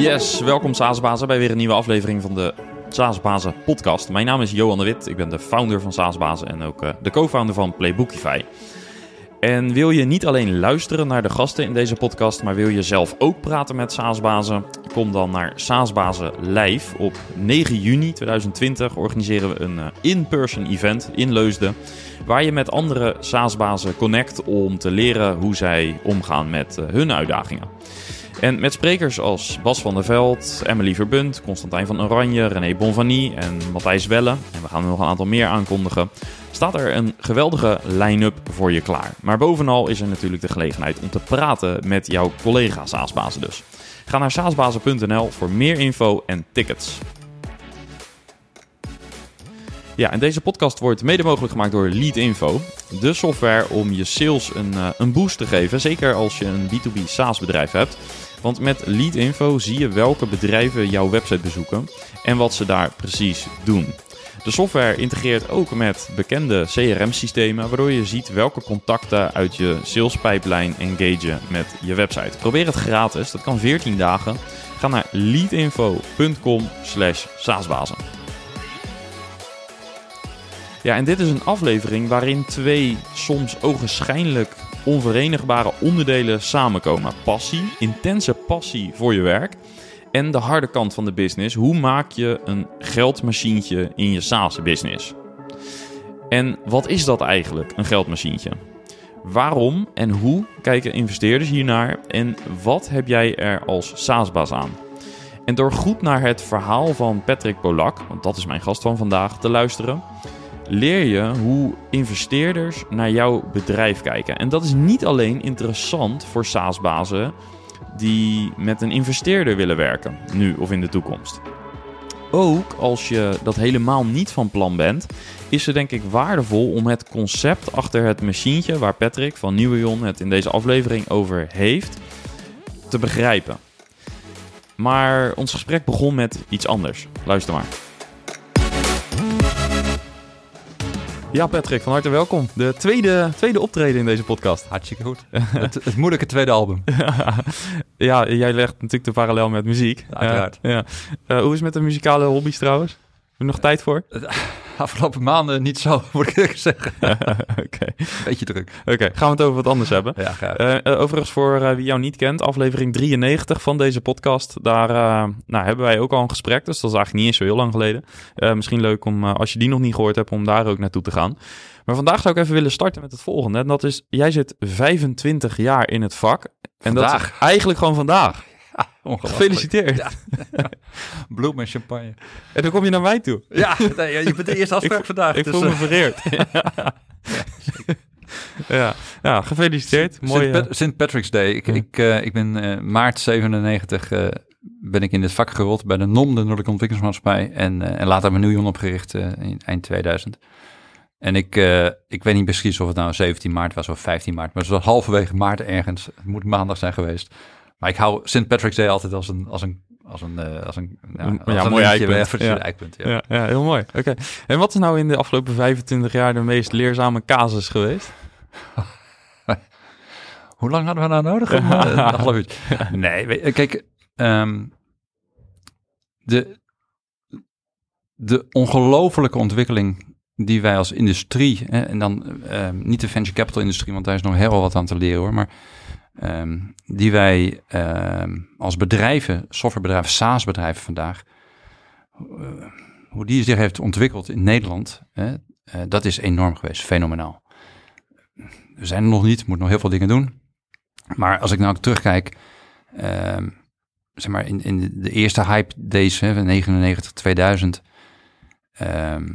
Yes, welkom SaaSbazen bij weer een nieuwe aflevering van de SaaSbazen podcast. Mijn naam is Johan de Wit, ik ben de founder van SaaSbazen en ook uh, de co-founder van Playbookify. En wil je niet alleen luisteren naar de gasten in deze podcast, maar wil je zelf ook praten met SaaSbazen? Kom dan naar SaaSbazen Live. Op 9 juni 2020 organiseren we een uh, in-person event in Leusden, waar je met andere SaaSbazen connect om te leren hoe zij omgaan met uh, hun uitdagingen. En met sprekers als Bas van der Veld, Emily Verbund, Constantijn van Oranje, René Bonvanie en Matthijs Welle, en we gaan er nog een aantal meer aankondigen, staat er een geweldige line-up voor je klaar. Maar bovenal is er natuurlijk de gelegenheid om te praten met jouw collega SaaSbazen dus. Ga naar saasbazen.nl voor meer info en tickets. Ja, en deze podcast wordt mede mogelijk gemaakt door Leadinfo. De software om je sales een, uh, een boost te geven. Zeker als je een B2B SaaS bedrijf hebt. Want met Leadinfo zie je welke bedrijven jouw website bezoeken en wat ze daar precies doen. De software integreert ook met bekende CRM-systemen, waardoor je ziet welke contacten uit je sales pipeline engagen met je website. Probeer het gratis, dat kan 14 dagen. Ga naar leadinfo.com slash saasbazen. Ja, en dit is een aflevering waarin twee soms ogenschijnlijk onverenigbare onderdelen samenkomen. Passie, intense passie voor je werk en de harde kant van de business. Hoe maak je een geldmachientje in je SaaS-business? En wat is dat eigenlijk, een geldmachientje? Waarom en hoe kijken investeerders hiernaar en wat heb jij er als SaaS-baas aan? En door goed naar het verhaal van Patrick Polak, want dat is mijn gast van vandaag, te luisteren, leer je hoe investeerders naar jouw bedrijf kijken. En dat is niet alleen interessant voor SaaS-bazen die met een investeerder willen werken, nu of in de toekomst. Ook als je dat helemaal niet van plan bent, is het denk ik waardevol om het concept achter het machientje waar Patrick van Nieuwion het in deze aflevering over heeft, te begrijpen. Maar ons gesprek begon met iets anders. Luister maar. Ja, Patrick, van harte welkom. De tweede, tweede optreden in deze podcast. Hartstikke goed. het, het, moeilijke tweede album. ja, jij legt natuurlijk de parallel met muziek. Uiteraard. Uh, ja. Uh, hoe is het met de muzikale hobby's trouwens? Heb je nog tijd voor? Afgelopen maanden niet zo, moet ik eerlijk zeggen. Oké. Beetje druk. Oké, okay. gaan we het over wat anders hebben. Ja, graag. Uh, overigens, voor wie jou niet kent, aflevering 93 van deze podcast. Daar nou, hebben wij ook al een gesprek, dus dat is eigenlijk niet eens zo heel lang geleden. misschien leuk om, als je die nog niet gehoord hebt, om daar ook naartoe te gaan. Maar vandaag zou ik even willen starten met het volgende. En dat is, jij zit 25 jaar in het vak. En vandaag. dat is eigenlijk gewoon vandaag. Gefeliciteerd. Ja. Bloem en champagne. En dan kom je naar mij toe. Ja, nee, je bent de eerste afspraak vandaag. Ik dus, voel me uh, vereerd. ja, ja, gefeliciteerd. Mooi, St. St. Patrick's Day. Ik, Ja. ik, uh, ik ben uh, maart 97 uh, ben ik in dit vak gerold bij de NOM, de Noordelijke Ontwikkelingsmaatschappij. En, en later mijn Nieuwjon opgericht in eind 2000. En ik, ik weet niet precies of het nou 17 maart was of 15 maart, maar het was halverwege maart ergens. Het moet maandag zijn geweest. Maar ik hou St. Patrick's Day altijd als een, als een, als een, uh, als een, Een- als ja, een mooi eikpunt. eh, Ja. eikpunt. Ja. Ja, ja, heel mooi. Oké. En wat is nou in de afgelopen 25 jaar de meest leerzame casus geweest? Hoe lang hadden we nou nodig? Om, uh. Nee, je, kijk, ehm, de, de ongelofelijke ontwikkeling die wij als industrie, hè, en dan ehm, niet de venture capital industrie, want daar is nog heel wat aan te leren hoor, maar ehm, die wij ehm, als bedrijven, softwarebedrijven, SaaS-bedrijven vandaag, eh, hoe die zich heeft ontwikkeld in Nederland, eh, dat is enorm geweest, fenomenaal. We zijn er nog niet, moet nog heel veel dingen doen. Maar als ik nou terugkijk, ehm, zeg maar in, in de, eerste hype days, hè, van 99, 2000, ehm,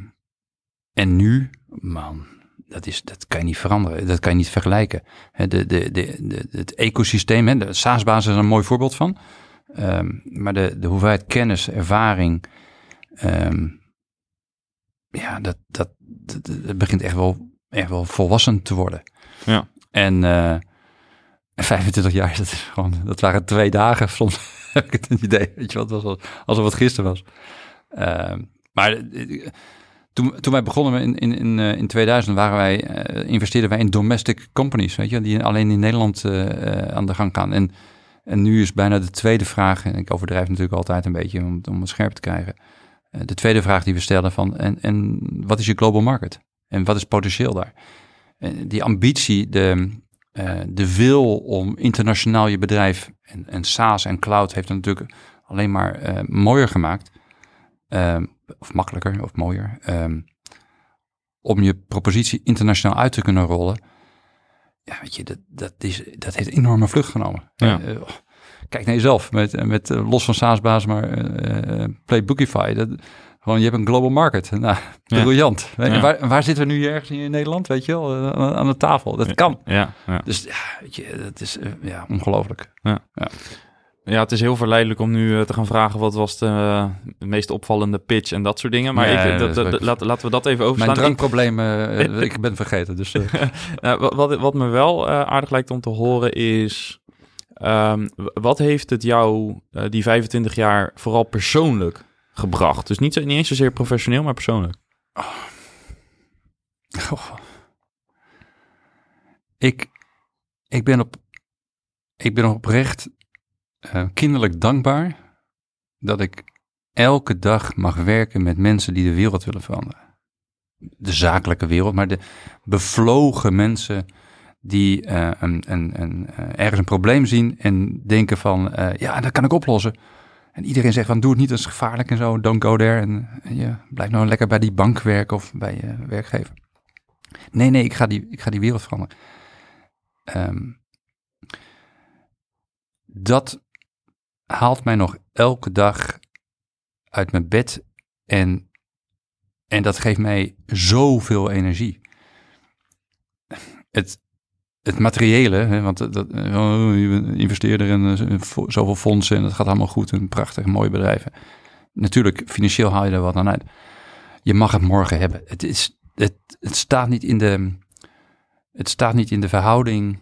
en nu, man, dat, is, dat kan je niet veranderen, dat kan je niet vergelijken. De, de, de, het ecosysteem, de SaaS-basis is een mooi voorbeeld van, Ehm, maar de, de hoeveelheid kennis, ervaring, ehm, ja, dat, dat, dat, dat begint echt wel, echt wel volwassen te worden. Ja. En eh 25 jaar, dat, is gewoon, dat waren twee dagen. Soms heb ik het een idee, weet je wat, was als, alsof het gisteren was. Ehm, maar eh, toen, toen wij begonnen in, in, in, eh, in 2000, waren wij, eh, investeerden wij in domestic companies, weet je, die alleen in Nederland eh, aan de gang gaan. En En nu is bijna de tweede vraag, en ik overdrijf natuurlijk altijd een beetje om, om het scherp te krijgen. De tweede vraag die we stellen van, en, en wat is je global market? En wat is potentieel daar? Die ambitie, de, de wil om internationaal je bedrijf, en, en SaaS en cloud heeft het natuurlijk alleen maar mooier gemaakt. Um, of makkelijker, of mooier. Um, om je propositie internationaal uit te kunnen rollen. Ja, weet je, dat, dat, is, dat heeft enorme vlucht genomen. Ja. Uh, kijk naar jezelf, met, met los van SaaS-baas, maar Play Bookify. Dat, gewoon, je hebt een global market. Nou, Ja. briljant. Ja. Waar, waar zitten we nu ergens in Nederland, weet je wel? Uh, aan, aan de tafel. Dat kan. Ja, ja. Dus ja, weet je, dat is uh, ja, ongelooflijk. ja, het is heel verleidelijk om nu uh, te gaan vragen wat was de uh, meest opvallende pitch en dat soort dingen. Maar ik, dat, dat is dat, laat, laten we dat even overslaan. Mijn drankprobleem, uh, ik ben vergeten. Dus, nou, wat, wat, wat me wel aardig lijkt om te horen is... Um, wat heeft het jou die 25 jaar vooral persoonlijk gebracht? Dus niet, niet eens zozeer professioneel, maar persoonlijk. Oh. Oh. Ik, ik, ben op, ik ben oprecht uh, kinderlijk dankbaar dat ik elke dag mag werken met mensen die de wereld willen veranderen. De zakelijke wereld, maar de bevlogen mensen die uh, een, een, een, uh, ergens een probleem zien en denken van, ja, dat kan ik oplossen. En iedereen zegt van, doe het niet, dat is gevaarlijk en zo, don't go there. En, en je blijft nou lekker bij die bank werken of bij je werkgever. Nee, nee, ik ga die, ik ga die wereld veranderen. Um, dat haalt mij nog elke dag uit mijn bed en, en dat geeft mij zoveel energie. Het, het materiële, hè, want dat, oh, je investeert er in uh, zoveel fondsen en dat gaat allemaal goed en prachtig, mooie bedrijven. Natuurlijk, financieel haal je er wat aan uit. Je mag het morgen hebben. Het, is, het, het, staat, niet in de, het staat niet in de verhouding,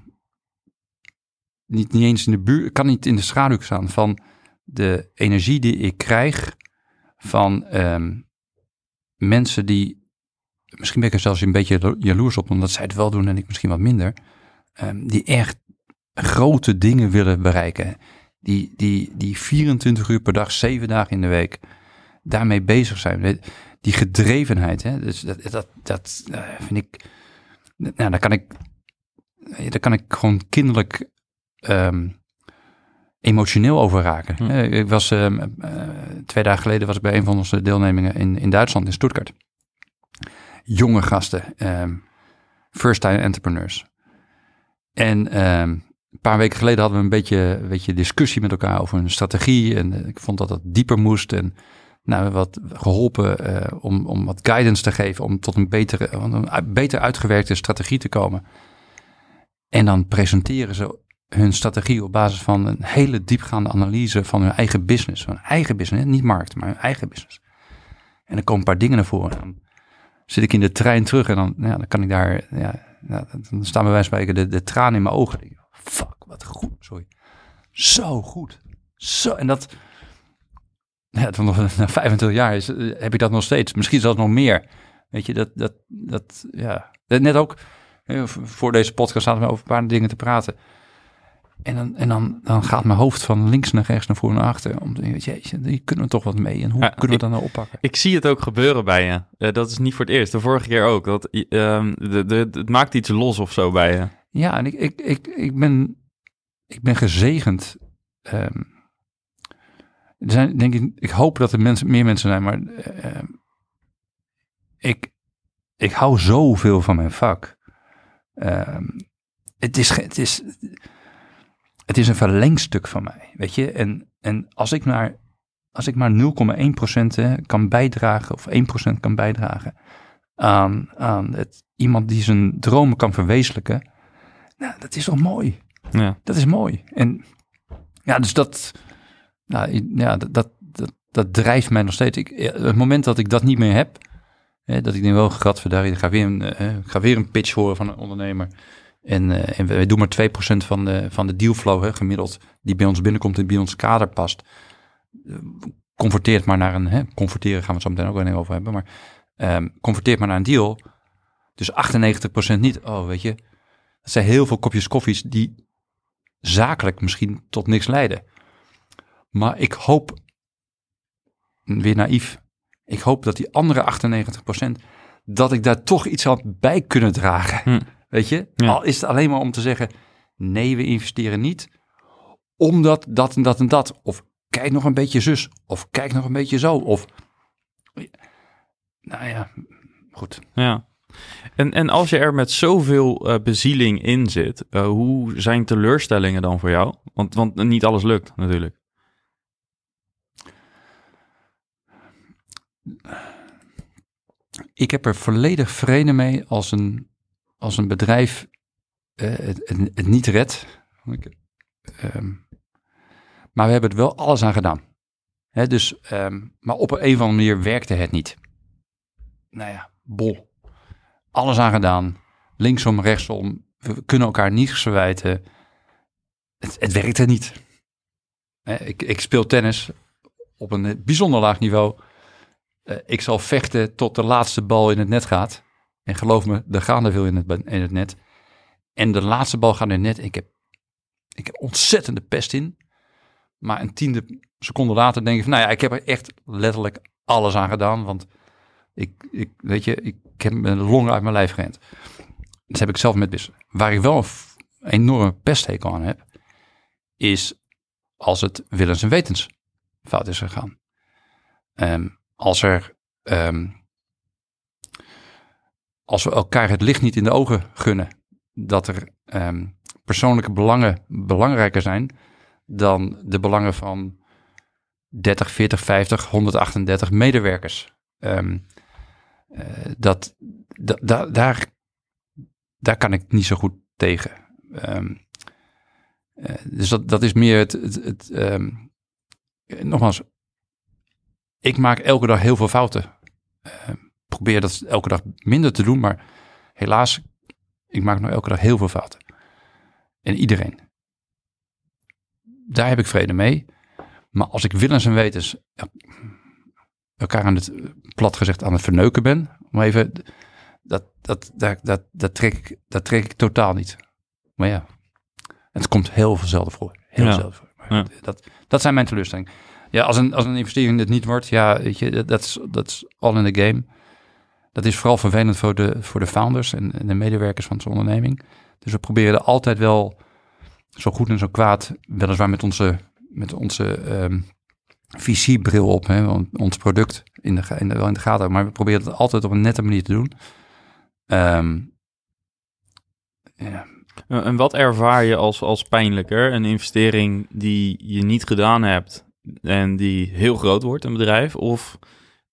niet, niet eens in de buurt, kan niet in de schaduw staan van de energie die ik krijg van um, mensen die, misschien ben ik er zelfs een beetje jaloers op, omdat zij het wel doen en ik misschien wat minder, um, die echt grote dingen willen bereiken. Die, die, die 24 uur per dag, 7 dagen in de week daarmee bezig zijn. Die gedrevenheid, hè? Dus dat, dat, dat uh, vind ik, nou, daar kan ik, daar kan ik gewoon kinderlijk um, emotioneel over raken. Hm. Ik was uh, uh, twee dagen geleden was ik bij een van onze deelnemingen in, in Duitsland, in Stuttgart. Jonge gasten, um, first-time entrepreneurs. En een paar weken geleden hadden we een beetje, een beetje discussie met elkaar over een strategie. En uh, ik vond dat dat dieper moest. En nou, wat geholpen uh, om, om wat guidance te geven. Om tot een betere, een beter uitgewerkte strategie te komen. En dan presenteren ze hun strategie op basis van een hele diepgaande analyse van hun eigen business. Van eigen business, niet markt, maar hun eigen business. En dan komen een paar dingen naar voren. Dan zit ik in de trein terug en dan, ja, dan kan ik daar, ja, ja, dan staan bij wijze van spreken de, de tranen in mijn ogen. Fuck, wat goed, sorry. Zo goed. Zo, en dat, ja, nog, na 25 jaar is, heb ik dat nog steeds. Misschien zelfs nog meer. Weet je, dat, dat, dat, ja. Net ook, voor deze podcast zaten we over een paar dingen te praten. En, dan, en dan, dan gaat mijn hoofd van links naar rechts, naar voren naar achter. Om te denken, jeetje, hier kunnen we toch wat mee. En hoe ja, kunnen we dat nou oppakken? Ik zie het ook gebeuren bij je. Uh, dat is niet voor het eerst. De vorige keer ook. Dat, uh, de, de, het maakt iets los of zo bij je. Ja, en ik, ik, ik, ik, ben, ik ben gezegend. Um, er zijn, denk ik, ik hoop dat er mensen, meer mensen zijn, maar uh, ik, ik hou zoveel van mijn vak. Um, het is, het is, het is een verlengstuk van mij, weet je. En, en als ik maar, als ik maar 0,1% kan bijdragen, of 1% kan bijdragen aan, aan het, iemand die zijn dromen kan verwezenlijken, nou, dat is toch mooi. Ja. Dat is mooi. En ja, dus dat, nou, ja, dat, dat, dat, dat drijft mij nog steeds. Ik, het moment dat ik dat niet meer heb, hè, dat ik denk wel, gadverdarrie, ik ga weer een, uh, ik ga weer een pitch horen van een ondernemer. En, uh, wij doen maar 2% van de, van de dealflow hè, gemiddeld, die bij ons binnenkomt en bij ons kader past. Uh, converteert maar naar een, hè, converteren gaan we het zo meteen ook wel over hebben, maar um, converteert maar naar een deal. Dus 98% niet. Oh, weet je, dat zijn heel veel kopjes koffies die zakelijk misschien tot niks leiden. Maar ik hoop, weer naïef, ik hoop dat die andere 98%, dat ik daar toch iets aan bij kunnen dragen. Hm. Weet je? Ja. Al is het alleen maar om te zeggen, nee, we investeren niet, omdat dat en dat en dat. Of kijk nog een beetje zus, of kijk nog een beetje zo. Of, nou ja, goed. Ja. En, en als je er met zoveel eh, bezieling in zit, eh, hoe zijn teleurstellingen dan voor jou? Want, want niet alles lukt natuurlijk. ik heb er volledig vrede mee als een, als een bedrijf eh, het, het, niet redt. Ehm, maar we hebben er wel alles aan gedaan. Hè, dus, ehm, maar op een, of andere manier werkte het niet. Nou ja, bol. Alles aan gedaan. Linksom, rechtsom. We kunnen elkaar niets verwijten. Het, het werkte niet. Hè, ik, ik speel tennis op een bijzonder laag niveau. Eh, ik zal vechten tot de laatste bal in het net gaat. En geloof me, er gaan er veel in het, in het net. En de laatste bal gaat in het net. Ik heb, ik heb ontzettende pest in. Maar een tiende seconde later denk ik van, nou ja, ik heb er echt letterlijk alles aan gedaan. Want ik, ik weet je, ik heb mijn longen uit mijn lijf gerend. Dat heb ik zelf met wissen. Waar ik wel een enorme pesthekel aan heb, is als het willens en wetens fout is gegaan. Ehm, als er, ehm, als we elkaar het licht niet in de ogen gunnen, dat er ehm, persoonlijke belangen belangrijker zijn dan de belangen van 30, 40, 50, 138 medewerkers. Eh, dat, da- da- daar, daar kan ik niet zo goed tegen. Ehm, eh, dus dat, dat is meer het. het, nogmaals, ik maak elke dag heel veel fouten. Probeer dat elke dag minder te doen, maar helaas, ik maak nog elke dag heel veel fouten. En iedereen. Daar heb ik vrede mee. Maar als ik willens en wetens elkaar aan het, eh, plat gezegd, aan het verneuken ben, om even, dat, dat, dat, dat, dat, trek, ik, dat trek ik totaal niet. Maar ja, het komt heel veel zelden voor. Heel Ja. zelden voor. Ja. dat, dat zijn mijn teleurstellingen. Ja, als een, als een investering het niet wordt, ja, weet je, dat- is dat is all in the game. Dat is vooral vervelend voor de, voor de founders en, de medewerkers van zo'n onderneming. Dus we proberen er altijd wel zo goed en zo kwaad, weliswaar met onze, met onze ehm, visiebril op, hè, ons product in de, wel in de gaten, maar we proberen het altijd op een nette manier te doen. Ehm, ja, En wat ervaar je als, als pijnlijker? Een investering die je niet gedaan hebt en die heel groot wordt, een bedrijf? Of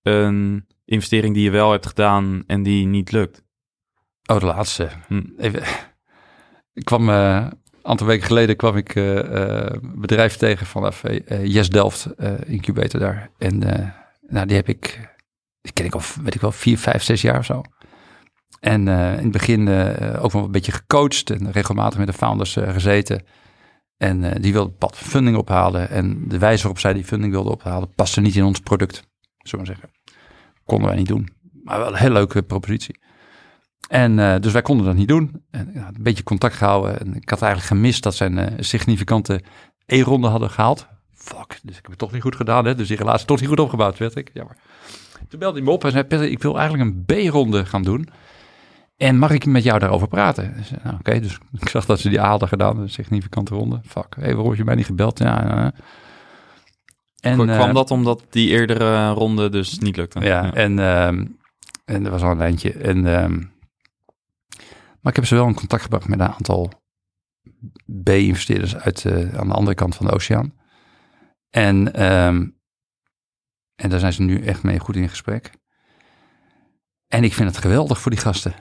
een investering die je wel hebt gedaan en die niet lukt? Oh, de laatste. Hm. Even, ik kwam eh, een aantal weken geleden kwam ik eh, eh, een bedrijf tegen vanaf eh, Yes Delft, eh, incubator daar. En eh, nou, die heb ik, die ken ik al, weet ik wel, vier, vijf, zes jaar of zo. En eh, in het begin eh, ook wel een beetje gecoacht en regelmatig met de founders eh, gezeten. En eh, die wilde pad funding ophalen. En de wijze waarop zij die funding wilde ophalen, paste niet in ons product, zullen we maar zeggen. Konden wij niet doen. Maar wel een hele leuke propositie. En eh, dus wij konden dat niet doen. En, een beetje contact gehouden. En ik had eigenlijk gemist dat zij een eh, significante E-ronde hadden gehaald. Fuck, dus ik heb het toch niet goed gedaan. Hè? Dus die relatie toch niet goed opgebouwd, werd ik. Jammer. Toen belde hij me op en zei, Peter, ik wil eigenlijk een B-ronde gaan doen. En mag ik met jou daarover praten? Nou, Oké, dus ik zag dat ze die A hadden gedaan, een significante ronde. Fuck, hey, waarom heb je mij niet gebeld? Ja. En, Kwam eh, dat omdat die eerdere ronde dus niet lukte? ja, en, ehm, en er was al een lijntje. En, ehm, maar ik heb ze wel in contact gebracht met een aantal B-investeerders uit eh, aan de andere kant van de oceaan. En, ehm, en daar zijn ze nu echt mee goed in gesprek. En ik vind het geweldig voor die gasten.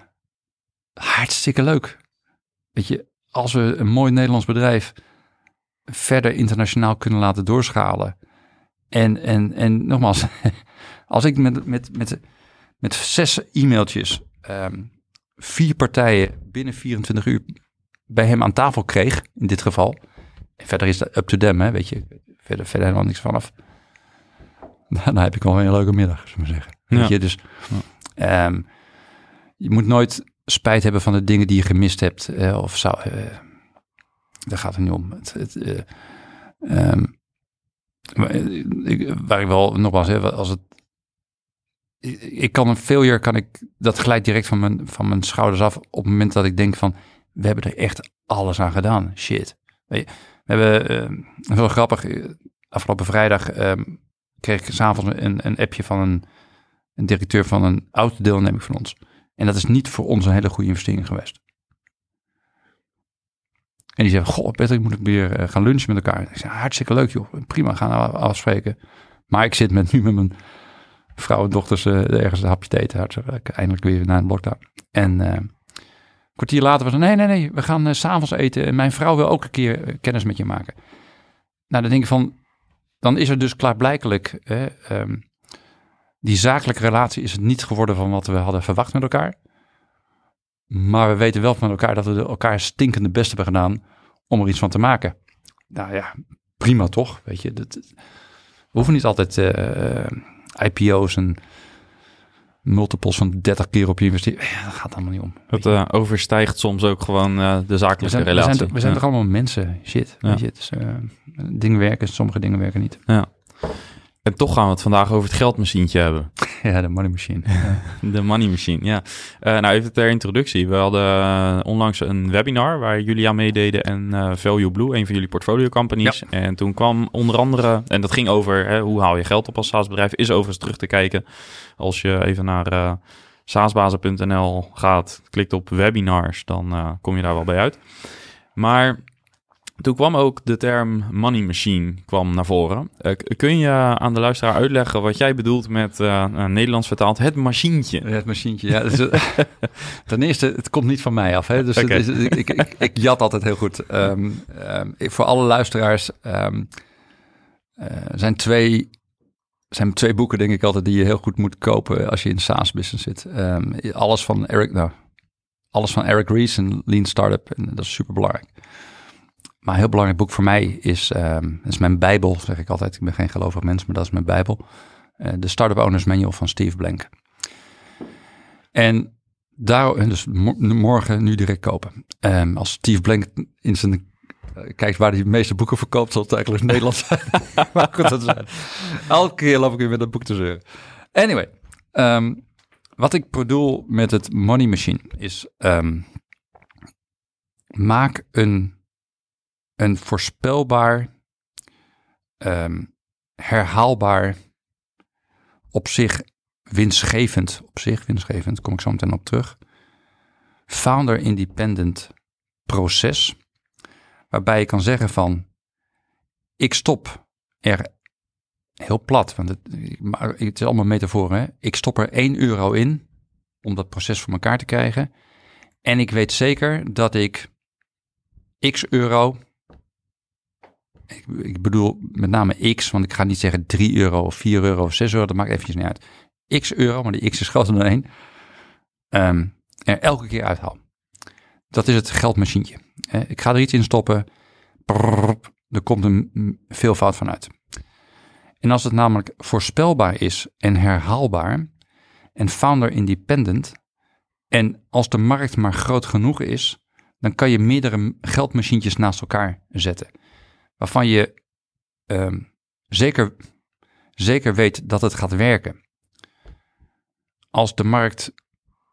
Hartstikke leuk. Weet je, als we een mooi Nederlands bedrijf verder internationaal kunnen laten doorschalen. En, en, en nogmaals, als ik met, met, met, met zes e-mailtjes ehm, vier partijen binnen 24 uur bij hem aan tafel kreeg, in dit geval. En verder is dat up to them, hè, weet je. Verder, verder helemaal niks vanaf. Dan heb ik wel een leuke middag, zullen we zeggen. Weet je, dus ehm, je moet nooit spijt hebben van de dingen die je gemist hebt. eh, of zou, eh, daar gaat het niet om. Het, het, eh, ehm, waar, ik, waar ik wel nogmaals, hè, als het ik, kan een failure, kan ik, dat glijdt direct van mijn, van mijn schouders af op het moment dat ik denk van, we hebben er echt alles aan gedaan. Shit. We hebben, uh, heel grappig, eh, afgelopen vrijdag ehm, kreeg ik s'avonds een, een appje van een, een directeur van een oud deelneming van ons. En dat is niet voor ons een hele goede investering geweest. En die zei, goh, Patrick, moet ik weer eh, gaan lunchen met elkaar. Ik zei, hartstikke leuk joh, prima, gaan we afspreken. Maar ik zit met, nu met mijn vrouw en dochters uh, ergens een hapje te eten. Hartstikke eindelijk weer naar een lockdown. En uh, kwartier later was nee, nee, nee, we gaan uh, s'avonds eten. En mijn vrouw wil ook een keer kennis met je maken. Nou, dan denk ik van, dan is er dus klaarblijkelijk, um, die zakelijke relatie is het niet geworden van wat we hadden verwacht met elkaar. Maar we weten wel van elkaar dat we elkaar stinkende best hebben gedaan om er iets van te maken. Nou ja, prima toch? Weet je, dat, we hoeven niet altijd uh, IPO's en multiples van 30 keer op je investeren. Ja, dat gaat allemaal niet om. Het uh, overstijgt soms ook gewoon uh, de zakelijke we zijn, relatie. We zijn, we zijn ja. toch allemaal mensen? Shit. Ja. Weet je, dus, dingen werken, sommige dingen werken niet. Ja. En toch gaan we het vandaag over het geldmachientje hebben. Ja, de money machine. de money machine, ja. Uh, nou, even ter introductie. We hadden uh, onlangs een webinar waar jullie aan meededen en uh, Value Blue, een van jullie portfolio companies. Ja. En toen kwam onder andere, en dat ging over hè, hoe haal je geld op als SaaS-bedrijf, is overigens terug te kijken. Als je even naar saasbazen.nl gaat, klikt op webinars, dan kom je daar wel bij uit. Maar toen kwam ook de term money machine kwam naar voren. Uh, kun je aan de luisteraar uitleggen wat jij bedoelt met uh, Nederlands vertaald het machientje? Het machientje, ja. Dus, ten eerste, het komt niet van mij af. Hè? Dus okay. is, ik, ik, ik, ik, jat altijd heel goed. Um, um, voor alle luisteraars um, uh, zijn twee zijn twee boeken, denk ik altijd, die je heel goed moet kopen als je in de SaaS-business zit. alles van Eric, nou, alles van Eric Ries en Lean Startup. En dat is super belangrijk. Maar een heel belangrijk boek voor mij is, um, is mijn Bijbel, zeg ik altijd. Ik ben geen gelovig mens, maar dat is mijn Bijbel. Uh, de Startup Owners Manual van Steve Blank. En daar, dus morgen nu direct kopen. Um, als Steve Blank in zijn uh, kijkt waar hij de meeste boeken verkoopt, zal het eigenlijk Nederland zijn. maar goed, dat zijn. Elke keer loop ik weer met dat boek te zeuren. Anyway, um, wat ik bedoel met het money machine is maak een een voorspelbaar, um, herhaalbaar, op zich winstgevend, op zich winstgevend, kom ik zo meteen op terug, founder independent proces, waarbij je kan zeggen van, ik stop er heel plat, want het, het is allemaal metaforen, hè? ik stop er 1 euro in om dat proces voor elkaar te krijgen. En ik weet zeker dat ik x euro ik, ik, bedoel met name x, want ik ga niet zeggen 3 euro of 4 euro of 6 euro, dat maakt eventjes niet uit. X euro, maar die x is groter dan 1, um, er elke keer uithaal. Dat is het geldmachientje. Ik ga er iets in stoppen, er komt een veelvoud van uit. En als het namelijk voorspelbaar is en herhaalbaar en founder independent, en als de markt maar groot genoeg is, dan kan je meerdere geldmachientjes naast elkaar zetten waarvan je um, zeker, zeker weet dat het gaat werken. Als de markt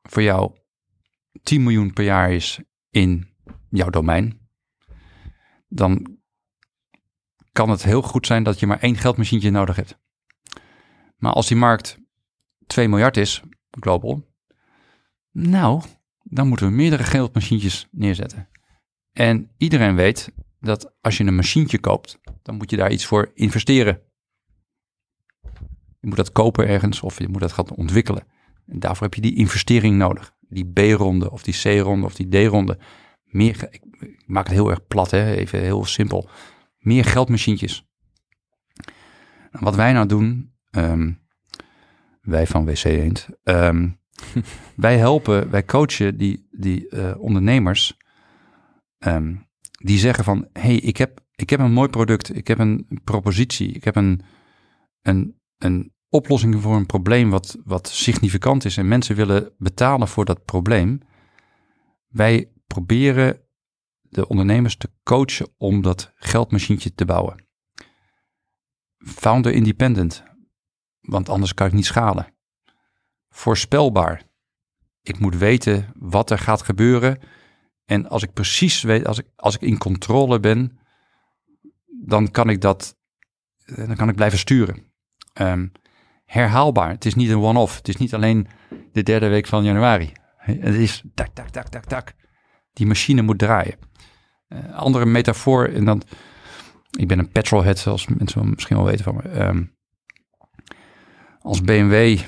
voor jou 10 miljoen per jaar is in jouw domein, dan kan het heel goed zijn dat je maar één geldmachientje nodig hebt. Maar als die markt 2 miljard is, global, nou, dan moeten we meerdere geldmachientjes neerzetten. En iedereen weet dat als je een machientje koopt, dan moet je daar iets voor investeren. Je moet dat kopen ergens of je moet dat gaan ontwikkelen. En daarvoor heb je die investering nodig. Die B-ronde of die C-ronde of die D-ronde. Meer, ik, maak het heel erg plat, hè? even heel simpel. Meer geldmachientjes. En wat wij nou doen, um, wij van WC Eend, um, wij helpen, wij coachen die, die uh, ondernemers um, die zeggen van, hey, ik heb, ik heb een mooi product, ik heb een propositie, ik heb een, een, een oplossing voor een probleem wat, wat significant is en mensen willen betalen voor dat probleem. Wij proberen de ondernemers te coachen om dat geldmachientje te bouwen. Founder independent, want anders kan ik niet schalen. Voorspelbaar. Ik moet weten wat er gaat gebeuren. En als ik precies weet, als ik, als ik in controle ben, dan kan ik dat, eh, dan kan ik blijven sturen. Ehm, herhaalbaar. Het is niet een one-off. Het is niet alleen de derde week van januari. Het is tak, tak, tak, tak, tak. Die machine moet draaien. Uh, andere metafoor, en dan, ik ben een petrolhead, zoals mensen misschien wel weten van me. Ehm, als BMW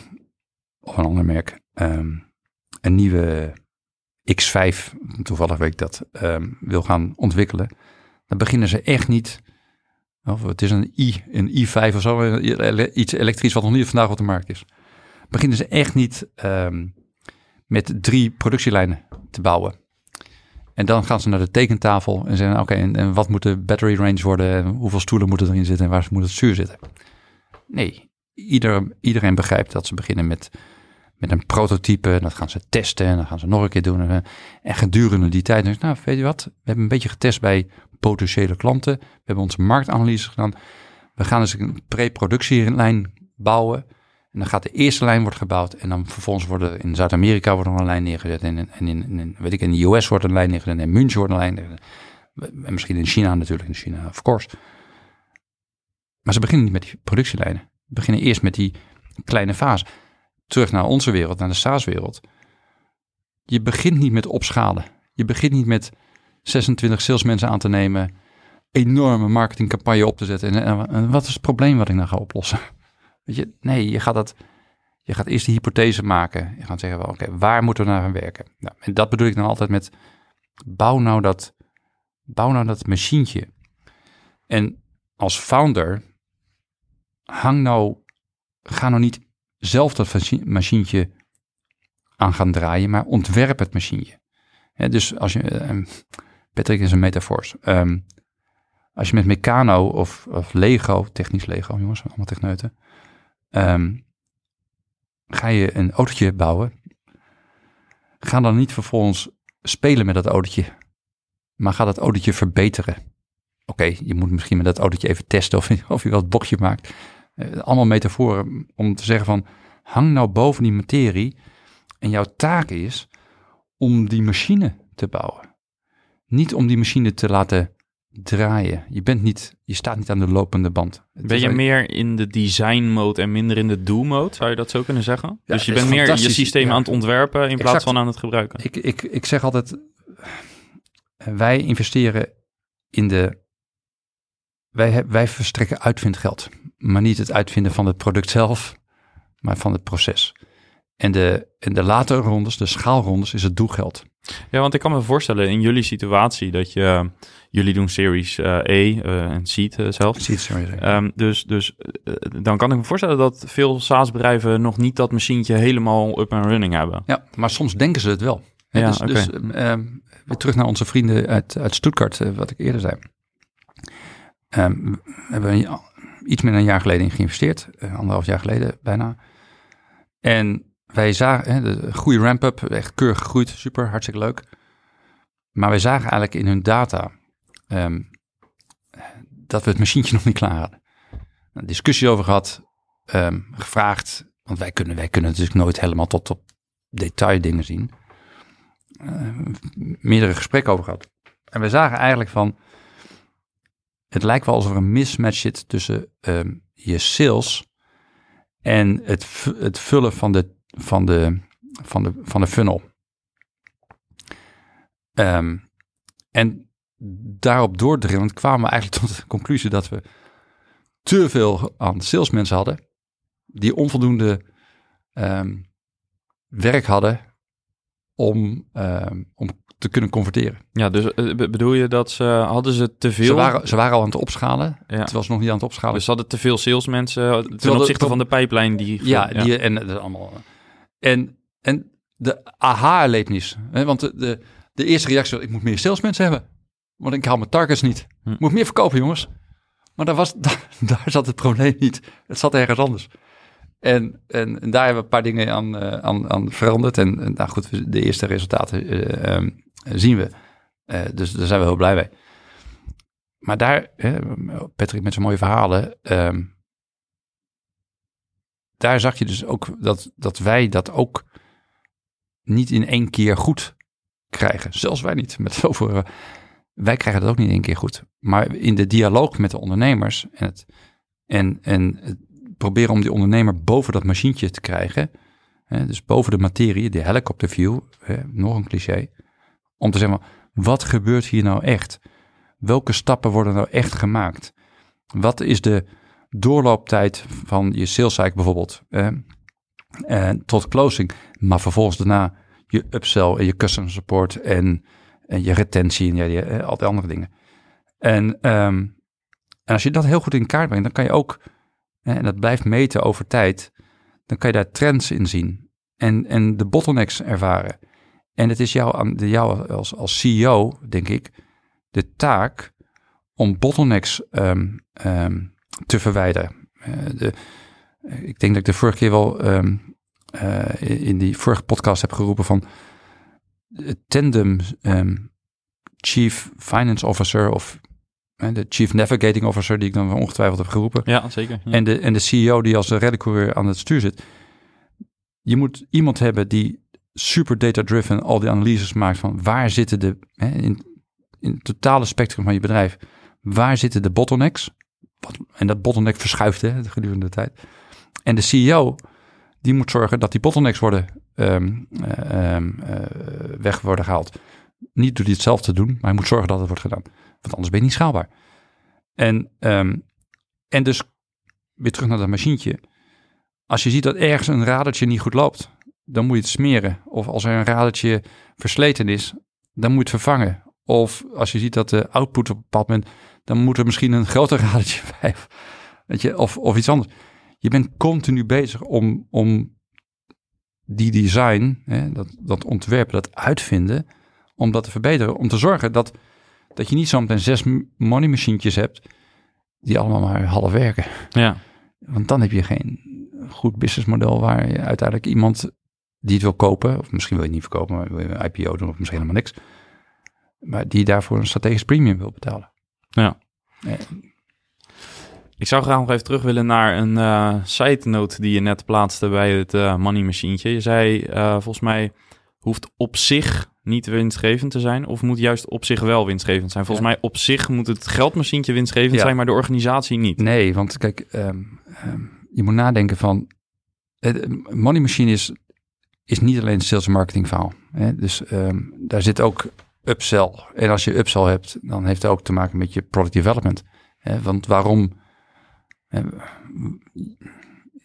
of een ander merk um, een nieuwe X5, toevallig weet ik dat, um, wil gaan ontwikkelen, dan beginnen ze echt niet. Of het is een i, een i5 of zo, iets elektrisch wat nog niet vandaag op de markt is. Beginnen ze echt niet met drie productielijnen te bouwen. En dan gaan ze naar de tekentafel en zeggen: Oké, en, en, wat moet de battery range worden? En hoeveel stoelen moeten erin zitten en waar moet het zuur zitten? Nee, ieder, iedereen begrijpt dat ze beginnen met, met een prototype. Dat gaan ze testen en dan gaan ze nog een keer doen. En, en gedurende die tijd, dus, nou, weet je wat? We hebben een beetje getest bij potentiële klanten. We hebben onze marktanalyse gedaan. We gaan eens een pre-productielijn bouwen. En dan gaat de eerste lijn wordt gebouwd. En dan vervolgens worden in Zuid-Amerika wordt er een lijn neergezet. En, in, in, in, weet ik, in de US wordt een lijn neergezet. En in München wordt een lijn. En misschien in China natuurlijk. In China, of course. Maar ze beginnen niet met die productielijnen. Ze beginnen eerst met die kleine fase. Terug naar onze wereld, naar de SaaS-wereld. Je begint niet met opschalen. Je begint niet met 26 salesmensen aan te nemen. Enorme marketingcampagne op te zetten. En, wat is het probleem wat ik nou ga oplossen? Weet je, nee, je gaat dat. Je gaat eerst de hypothese maken. Je gaat zeggen, oké, waar moeten we naar gaan werken? Nou, en dat bedoel ik dan altijd met, bouw nou dat, bouw nou dat machientje. En als founder, hang nou, ga nou niet zelf dat machientje aan gaan draaien, maar ontwerp het machientje. dus als je, um, Patrick is een metafoor. Um, als je met Meccano of, of Lego, technisch Lego, jongens, allemaal techneuten, Um, ga je een autootje bouwen, ga dan niet vervolgens spelen met dat autootje, maar ga dat autootje verbeteren. Oké, je moet misschien met dat autootje even testen of, of je wat bokje maakt. Uh, allemaal metaforen om te zeggen van, hang nou boven die materie en jouw taak is om die machine te bouwen. Niet om die machine te laten draaien. Je, bent niet, je staat niet aan de lopende band. ben je meer in de design mode en minder in de do mode? Zou je dat zo kunnen zeggen? dus je bent meer je systeem aan het ontwerpen in plaats van aan het gebruiken. Ik, ik, ik zeg altijd, wij investeren in de... Wij, wij verstrekken uitvindgeld. Maar niet het uitvinden van het product zelf, maar van het proces. En de, en de latere rondes, de schaalrondes, is het doelgeld. Ja, want ik kan me voorstellen in jullie situatie dat je, jullie doen Series uh, E uh, en Seed uh, zelf. Seed Series um, dus dus dan kan ik me voorstellen dat veel SaaS-bedrijven nog niet dat machientje helemaal up and running hebben. Ja, maar soms denken ze het wel. Ja, dus, okay. dus um, weer terug naar onze vrienden uit, uit Stuttgart, wat ik eerder zei. Um, we hebben iets meer dan een jaar geleden in geïnvesteerd, anderhalf jaar geleden bijna. En wij zagen hè, de goede ramp-up, echt keurig gegroeid, super, hartstikke leuk. Maar wij zagen eigenlijk in hun data um, dat we het machientje nog niet klaar hadden. Een discussie over gehad, um, gevraagd, want wij kunnen, wij kunnen natuurlijk nooit helemaal tot op detail dingen zien. Uh, meerdere gesprekken over gehad. En we zagen eigenlijk van, het lijkt wel alsof er een mismatch zit tussen um, je sales en het, het vullen van de van de, van de, van de funnel. Um, en daarop doordrillend kwamen we eigenlijk tot de conclusie dat we te veel aan salesmensen hadden, die onvoldoende um, werk hadden om, um, om te kunnen converteren. Ja, dus uh, bedoel je dat ze hadden ze te veel? Ze waren, ze waren al aan het opschalen. Ja. Het was nog niet aan het opschalen. Dus ze hadden te veel salesmensen ten opzichte van de pipeline die. Ja, ja. Die, en dat allemaal. En, en de aha-erlevenis. Want de, de, de, eerste reactie was, ik moet meer salesmensen hebben. Want ik haal mijn targets niet. Hm. Ik moet meer verkopen, jongens. Maar daar, was, daar, daar, zat het probleem niet. Het zat ergens anders. En, en, en daar hebben we een paar dingen aan, uh, aan, aan veranderd. En, en nou goed, de eerste resultaten uh, um, zien we. Uh, dus daar zijn we heel blij mee. Maar daar, Patrick met zijn mooie verhalen, um, daar zag je dus ook dat, dat wij dat ook niet in één keer goed krijgen. Zelfs wij niet. Met zoveel, wij krijgen dat ook niet in één keer goed. Maar in de dialoog met de ondernemers en het, en, en het proberen om die ondernemer boven dat machientje te krijgen. Hè, dus boven de materie, de helicopter view, hè, nog een cliché. Om te zeggen, wat gebeurt hier nou echt? Welke stappen worden nou echt gemaakt? Wat is de doorlooptijd van je sales cycle bijvoorbeeld? Eh, tot closing, maar vervolgens daarna je upsell en je customer support en, en je retentie en ja, eh, al die andere dingen. En, ehm, en als je dat heel goed in kaart brengt, dan kan je ook, en dat blijft meten over tijd, dan kan je daar trends in zien en, en de bottlenecks ervaren. En het is jou, jou als, als CEO, denk ik, de taak om bottlenecks um, um, te verwijderen. Uh, de, ik denk dat ik de vorige keer wel um, uh, in die vorige podcast heb geroepen van tandem chief finance officer of de chief navigating officer die ik dan ongetwijfeld heb geroepen. Ja, zeker. En, de, en de CEO die als rallycoureur aan het stuur zit. Je moet iemand hebben die super data-driven al die analyses maakt van waar zitten de, hè, in, in het totale spectrum van je bedrijf, waar zitten de bottlenecks? Wat, en dat bottleneck verschuift hè, gedurende de tijd. En de CEO, die moet zorgen dat die bottlenecks worden um, um, uh, weg worden gehaald. Niet door die het zelf te doen, maar hij moet zorgen dat het wordt gedaan. Want anders ben je niet schaalbaar. En, um, en dus weer terug naar dat machientje. Als je ziet dat ergens een radertje niet goed loopt, dan moet je het smeren. Of als er een radertje versleten is, dan moet je het vervangen. Of als je ziet dat de output op een bepaald moment, dan moet er misschien een groter radertje bij. Weet je, of, of iets anders. Je bent continu bezig om, om die design, hè, dat, dat ontwerpen, dat uitvinden, om dat te verbeteren. Om te zorgen dat, dat je niet zometeen zes money machientjes hebt die allemaal maar half werken. Ja. Want dan heb je geen goed businessmodel waar je uiteindelijk iemand die het wil kopen, of misschien wil je het niet verkopen, maar wil je een IPO doen of misschien helemaal niks, maar die daarvoor een strategisch premium wil betalen. Ja. Ik zou graag nog even terug willen naar een uh, side note die je net plaatste bij het uh, money machientje. Je zei uh, volgens mij hoeft op zich niet winstgevend te zijn of moet juist op zich wel winstgevend zijn. Volgens mij op zich moet het geldmachientje winstgevend zijn, maar de organisatie niet. Nee, want kijk, um, um, je moet nadenken van money machine is, is niet alleen een sales en marketing verhaal. Hè? Dus um, daar zit ook upsell. En als je upsell hebt, dan heeft het ook te maken met je product development. Hè? Want waarom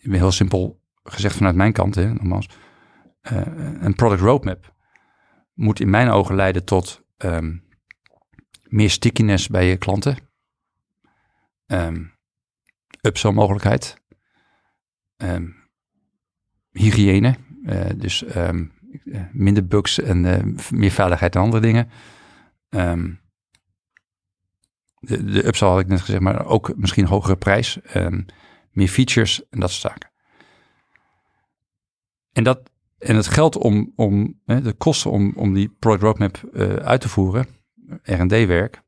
heel simpel gezegd vanuit mijn kant, hè, nogmaals, uh, een product roadmap moet in mijn ogen leiden tot um, meer stickiness bij je klanten, um, upsell mogelijkheid, um, hygiëne, uh, dus minder bugs en uh, meer veiligheid en andere dingen. De, de upsell had ik net gezegd, maar ook misschien hogere prijs, meer features en dat soort zaken. En, dat, en het geld om, om hè, de kosten om, om die product roadmap uh, uit te voeren, R&D-werk,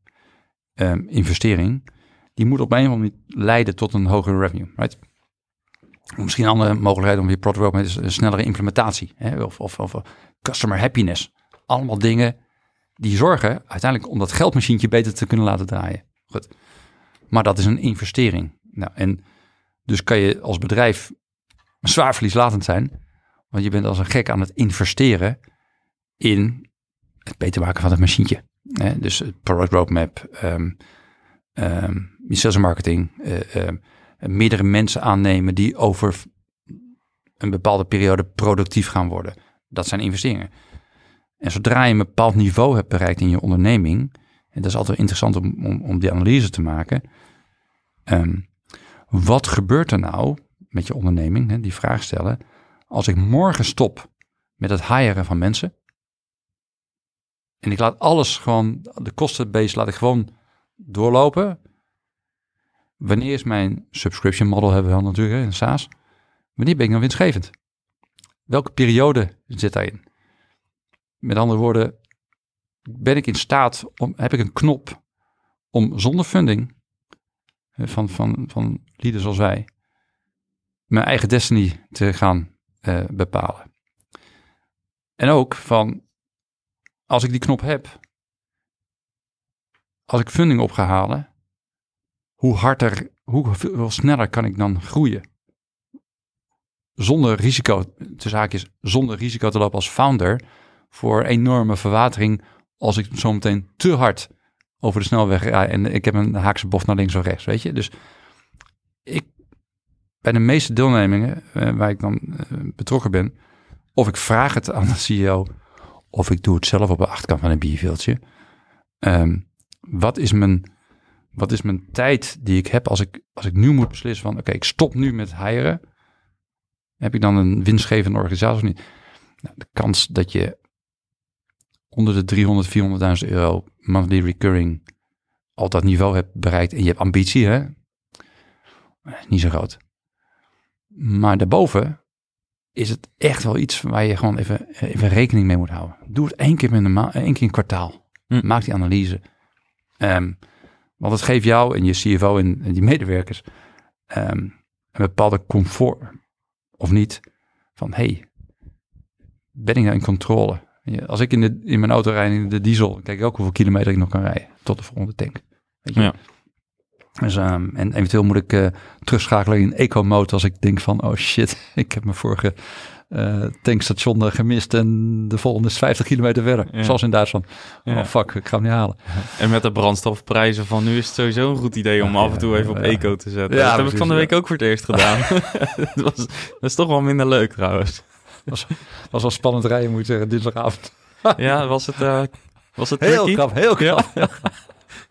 um, investering, die moet op een of andere manier leiden tot een hogere revenue, right? Misschien een andere mogelijkheid om je product roadmap is een snellere implementatie, hè, of, of, of customer happiness. Allemaal dingen die zorgen uiteindelijk om dat geldmachientje beter te kunnen laten draaien. Goed. Maar dat is een investering. Nou, en dus kan je als bedrijf zwaar verlieslatend zijn, want je bent als een gek aan het investeren in het beter maken van het machientje. Hè? Dus product roadmap, um, sales en marketing, uh, uh, meerdere mensen aannemen die over een bepaalde periode productief gaan worden. Dat zijn investeringen. En zodra je een bepaald niveau hebt bereikt in je onderneming, en dat is altijd interessant om, om, die analyse te maken. Wat gebeurt er nou met je onderneming, hè, die vraag stellen, als ik morgen stop met het hiren van mensen, en ik laat alles gewoon, de kostenbase laat ik gewoon doorlopen. Wanneer is mijn subscription model, hebben we dan natuurlijk in SaaS. Wanneer ben ik dan winstgevend? Welke periode zit daarin? Met andere woorden, ben ik in staat, om, heb ik een knop om zonder funding van, van, van lieden zoals wij, mijn eigen destiny te gaan eh, bepalen. En ook van, als ik die knop heb, als ik funding op ga halen, hoe harder, hoe sneller kan ik dan groeien? Zonder risico, de zaak is zonder risico te lopen als founder voor enorme verwatering als ik zometeen te hard over de snelweg rij en ik heb een haakse bocht naar links of rechts, weet je. Dus ik, bij de meeste deelnemingen eh, waar ik dan eh, betrokken ben, of ik vraag het aan de CEO, of ik doe het zelf op de achterkant van een bierveeltje. Ehm, wat is mijn wat is mijn tijd die ik heb als ik, als ik nu moet beslissen van oké, ik stop nu met hiren. Heb ik dan een winstgevende organisatie of niet? Nou, de kans dat je onder de 300, 400.000 euro monthly recurring al dat niveau hebt bereikt en je hebt ambitie, hè? Niet zo groot. Maar daarboven is het echt wel iets waar je gewoon even, even rekening mee moet houden. Doe het één keer, een, ma één keer in een kwartaal. Hm. Maak die analyse. Um, want het geeft jou en je CFO en, die medewerkers um, een bepaalde comfort, of niet, van hey, ben ik nou in controle? Als ik in, de, in mijn auto rijd in de diesel, kijk ik ook hoeveel kilometer ik nog kan rijden tot de volgende tank. Weet je? Ja. Dus, um, en eventueel moet ik uh, terugschakelen in eco-mode als ik denk van, oh shit, ik heb mijn vorige uh, tankstation gemist en de volgende is 50 kilometer verder. Zoals in Duitsland. Oh fuck, ik ga hem niet halen. En met de brandstofprijzen van nu is het sowieso een goed idee om af en toe even op eco te zetten. Ja, dat heb ik van de week ook voor het eerst gedaan. dat, was, dat is toch wel minder leuk trouwens. was, was wel spannend rijden moet ik zeggen, dinsdagavond. ja, was het... Uh, was het heel krap, heel krap.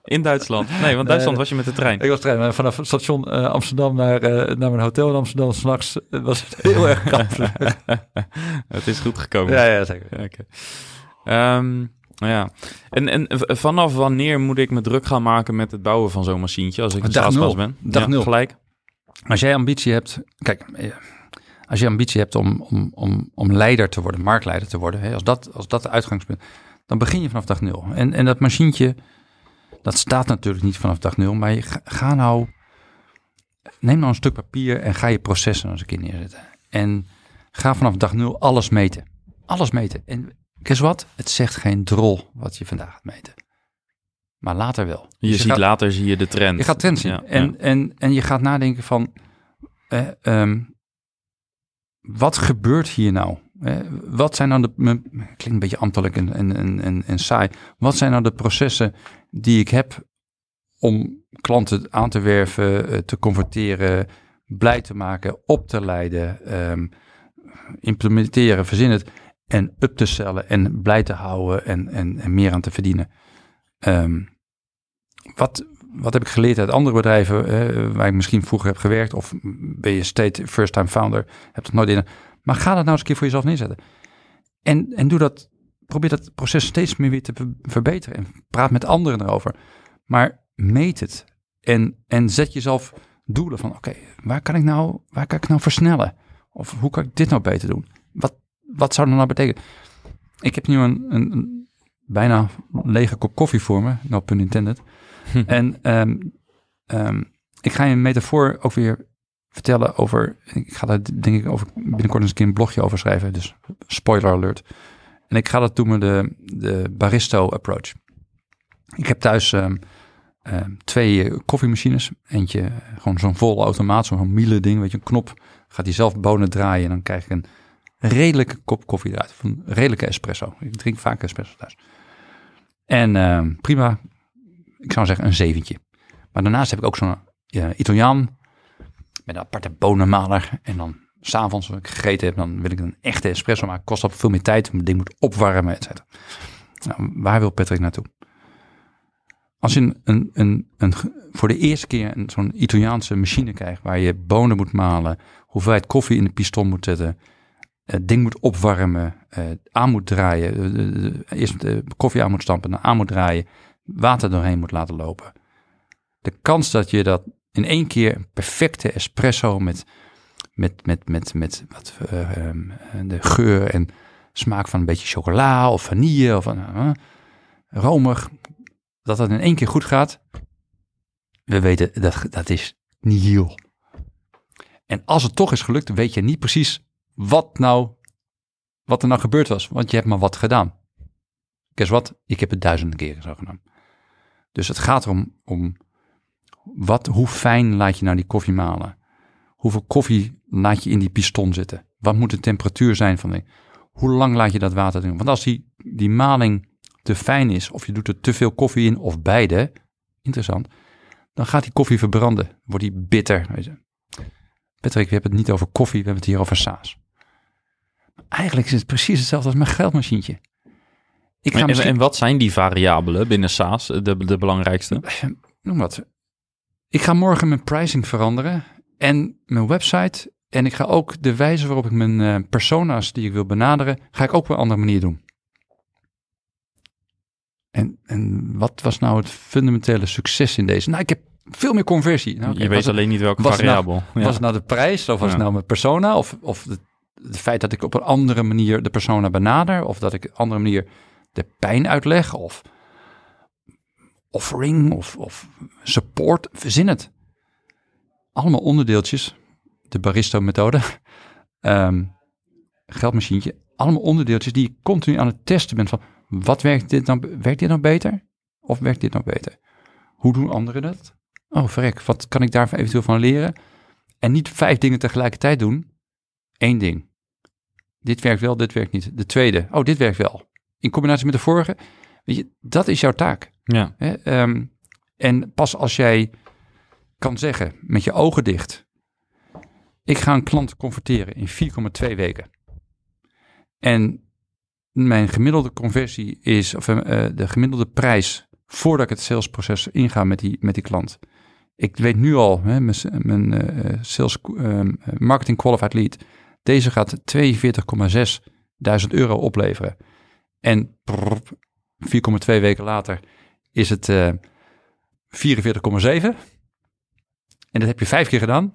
In Duitsland? Nee, want Duitsland was je met de trein. Ik was trein. Vanaf het station uh, Amsterdam naar, uh, naar mijn hotel in Amsterdam. S'nachts uh, was het heel erg koud. het is goed gekomen. Ja, ja zeker. Ja, okay. um, ja. En, en vanaf wanneer moet ik me druk gaan maken met het bouwen van zo'n machientje? Als ik een staatspas ben? Dag ja, nul. Gelijk. Als jij ambitie hebt... Kijk, als je ambitie hebt om, om, om, om leider te worden, marktleider te worden. Hè, als, dat, als dat de uitgangspunt... Dan begin je vanaf dag nul. En, en dat machientje dat staat natuurlijk niet vanaf dag nul, maar je, ga nou, neem nou een stuk papier en ga je processen als een keer neerzetten. En ga vanaf dag nul alles meten. Alles meten. En guess wat? Het zegt geen drol wat je vandaag gaat meten. Maar later wel. Je, dus ziet later zie je de trend. Je gaat trend zien. en, En, en je gaat nadenken van, eh, um, wat gebeurt hier nou? Eh, wat zijn nou de, klinkt een beetje ambtelijk en, en, en, en saai. Wat zijn nou de processen die ik heb om klanten aan te werven, eh, te converteren, blij te maken, op te leiden, um, implementeren, verzin het en up te stellen en blij te houden en, en, en meer aan te verdienen. Um, wat, wat heb ik geleerd uit andere bedrijven uh, waar ik misschien vroeger heb gewerkt of ben je state first time founder, heb het nooit in. Maar ga dat nou eens een keer voor jezelf neerzetten. En, en doe dat probeer dat proces steeds meer weer te verbeteren. En praat met anderen erover. Maar meet het. En, en zet jezelf doelen van oké, waar kan ik nou, waar kan ik nou versnellen? Of hoe kan ik dit nou beter doen? Wat, wat zou dat nou betekenen? Ik heb nu een, een, bijna lege kop koffie voor me, no pun intended. en um, um, ik ga je een metafoor ook weer vertellen over, ik ga daar denk ik over binnenkort eens een keer een blogje over schrijven, dus spoiler alert. En ik ga dat doen met de, de Baristo approach. Ik heb thuis um, um, twee koffiemachines. Eentje eh, gewoon zo'n vol automaat, zo'n miele ding, weet je, een knop. Gaat hij zelf bonen draaien en dan krijg ik een redelijke kop koffie eruit. Een redelijke espresso. Ik drink vaak espresso thuis. En uh, prima, ik zou zeggen een zeventje. Maar daarnaast heb ik ook zo'n Italiaan met een aparte bonenmaler. En dan s'avonds, als ik gegeten heb, dan wil ik een echte espresso maken. Kost op veel meer tijd, het ding moet opwarmen, et cetera. Nou, waar wil Patrick naartoe? Als je een, een, een, een voor de eerste keer zo'n Italiaanse machine krijgt, waar je bonen moet malen, hoeveelheid koffie in de piston moet zetten, het ding moet opwarmen, eh, aan moet draaien, eerst de koffie aan moet stampen, aan moet draaien, water doorheen moet laten lopen. De kans dat je dat in één keer een perfecte espresso met met, met, met, met wat, uh, de geur en smaak van een beetje chocola of vanille. Of, uh, romig, dat dat in één keer goed gaat. We weten, dat, dat is nihil. En als het toch is gelukt, weet je niet precies wat, nou, wat er nou gebeurd was. Want je hebt maar wat gedaan. Guess wat? Ik heb het duizenden keren zo gedaan. Dus het gaat erom om wat, hoe fijn laat je nou die koffie malen? Hoeveel koffie laat je in die piston zitten? Wat moet de temperatuur zijn van die? Hoe lang laat je dat water doen? Want als die, die maling te fijn is, of je doet er te veel koffie in, of beide, interessant, dan gaat die koffie verbranden. Wordt die bitter. Weet je. Patrick, we hebben het niet over koffie, we hebben het hier over saus. Eigenlijk is het precies hetzelfde als mijn geldmachientje. Ik ga en, misschien... en wat zijn die variabelen binnen SaaS, de, de belangrijkste? Noem wat. Ik ga morgen mijn pricing veranderen en mijn website. En ik ga ook de wijze waarop ik mijn uh, persona's die ik wil benaderen, ga ik ook op een andere manier doen. En, en wat was nou het fundamentele succes in deze? Nou, ik heb veel meer conversie. Nou, je weet alleen niet welke was variabel. Nou, Was het nou de prijs of was het nou mijn persona? Of, of het, het, feit dat ik op een andere manier de persona benader? Of dat ik op een andere manier de pijn uitleg? Of offering of, of support? Verzin het. Allemaal onderdeeltjes. De Baristo-methode. Um, geldmachientje. Allemaal onderdeeltjes die je continu aan het testen bent van... Wat werkt dit dan? Werkt dit nou beter? Of werkt dit nou beter? Hoe doen anderen dat? Oh, verrek, wat kan ik daar eventueel van leren? En niet vijf dingen tegelijkertijd doen. Eén ding. Dit werkt wel, dit werkt niet. De tweede, oh, dit werkt wel. In combinatie met de vorige. Weet je, dat is jouw taak. Ja. Ehm, en pas als jij kan zeggen, met je ogen dicht, ik ga een klant converteren in 4,2 weken. En mijn gemiddelde conversie is, of uh, de gemiddelde prijs voordat ik het salesproces inga met die, met die klant. Ik weet nu al, hè, mijn, mijn uh, sales uh, marketing qualified lead, deze gaat 42,6 duizend euro opleveren. En 4,2 weken later is het uh, 44,7. En dat heb je vijf keer gedaan.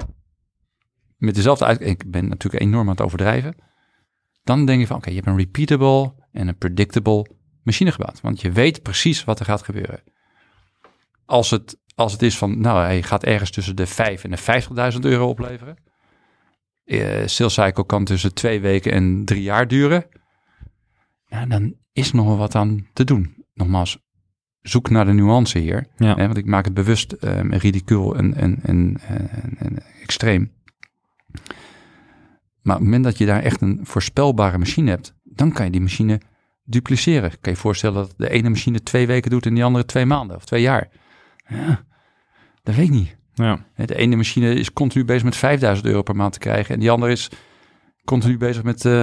Met dezelfde uit. Ik ben natuurlijk enorm aan het overdrijven. Dan denk je van, oké, je hebt een repeatable en een predictable machine gebouwd. Want je weet precies wat er gaat gebeuren. Als het, als het is van, nou, hij gaat ergens tussen de 5 en de 50.000 euro opleveren. Uh, sales cycle kan tussen twee weken en drie jaar duren. Nou, dan is nog wel wat aan te doen. Nogmaals, zoek naar de nuance hier. Ja. Hè, want ik maak het bewust um, ridicul en, en, en, en, extreem. Maar op het moment dat je daar echt een voorspelbare machine hebt, dan kan je die machine dupliceren. Kan je je voorstellen dat de ene machine twee weken doet en die andere twee maanden of twee jaar? Ja, dat weet ik niet. Ja. De ene machine is continu bezig met 5000 euro per maand te krijgen en die andere is continu bezig met uh,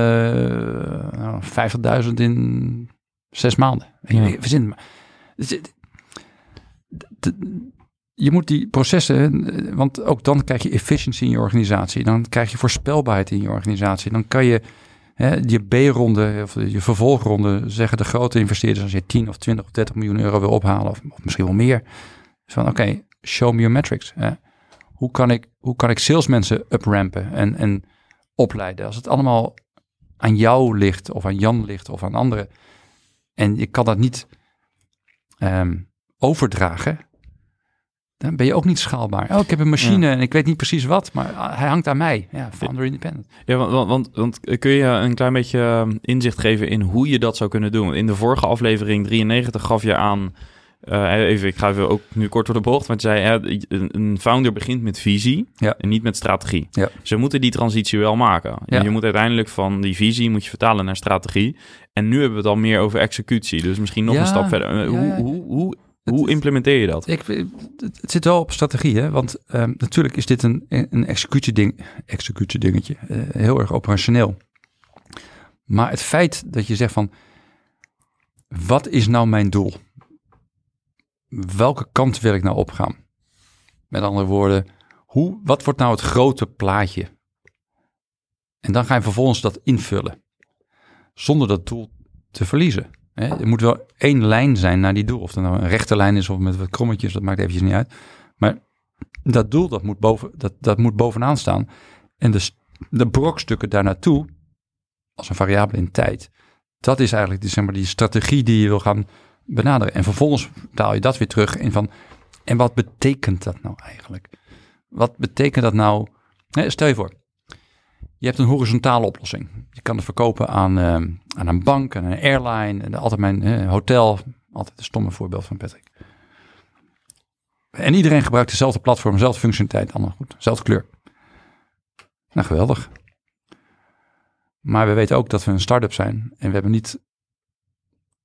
nou, 50.000 in zes maanden. Ja. Verzin maar. Dus, je moet die processen, want ook dan krijg je efficiency in je organisatie. Dan krijg je voorspelbaarheid in je organisatie. Dan kan je hè, je B-ronde of je vervolgronde, zeggen de grote investeerders, als je 10 of 20 of 30 miljoen euro wil ophalen, of, misschien wel meer. Van oké, show me your metrics. Hè. Hoe, kan ik, hoe kan ik salesmensen uprampen en, en opleiden? Als het allemaal aan jou ligt, of aan Jan ligt, of aan anderen. En je kan dat niet um, overdragen, dan ben je ook niet schaalbaar. Oh, ik heb een machine en ik weet niet precies wat, maar hij hangt aan mij. Ja, founder independent. Ja, want, want, want, kun je een klein beetje ehm, inzicht geven in hoe je dat zou kunnen doen? In de vorige aflevering 93 gaf je aan, uh, even, ik ga even ook nu kort door de bocht, want je zei, een founder begint met visie ja. en niet met strategie. Ja. Ze moeten die transitie wel maken. Ja. Je moet uiteindelijk van die visie moet je vertalen naar strategie. En nu hebben we het al meer over executie, dus misschien nog een stap verder. Uh, hoe, hoe, hoe hoe implementeer je dat? Ik, het zit wel op strategie, hè? want um, natuurlijk is dit een, een executie-ding, executie-dingetje, uh, heel erg operationeel. Maar het feit dat je zegt van, wat is nou mijn doel? Welke kant wil ik nou opgaan? Met andere woorden, hoe, wat wordt nou het grote plaatje? En dan ga je vervolgens dat invullen, zonder dat doel te verliezen. Er moet wel één lijn zijn naar die doel. Of dat nou een rechte lijn is of met wat krommetjes, dat maakt eventjes niet uit. Maar dat doel, dat moet, boven, dat, dat moet bovenaan staan. En de, de brokstukken daar naartoe, als een variabele in tijd, dat is eigenlijk die, zeg maar, die strategie die je wil gaan benaderen. En vervolgens taal je dat weer terug in van, en wat betekent dat nou eigenlijk? Wat betekent dat nou? Stel je voor, je hebt een horizontale oplossing. Je kan het verkopen aan, uh, aan een bank, aan een airline, en altijd mijn hotel. Altijd een stomme voorbeeld van Patrick. En iedereen gebruikt dezelfde platform, dezelfde functionaliteit, allemaal goed, dezelfde kleur. Nou, geweldig. Maar we weten ook dat we een start-up zijn en we hebben niet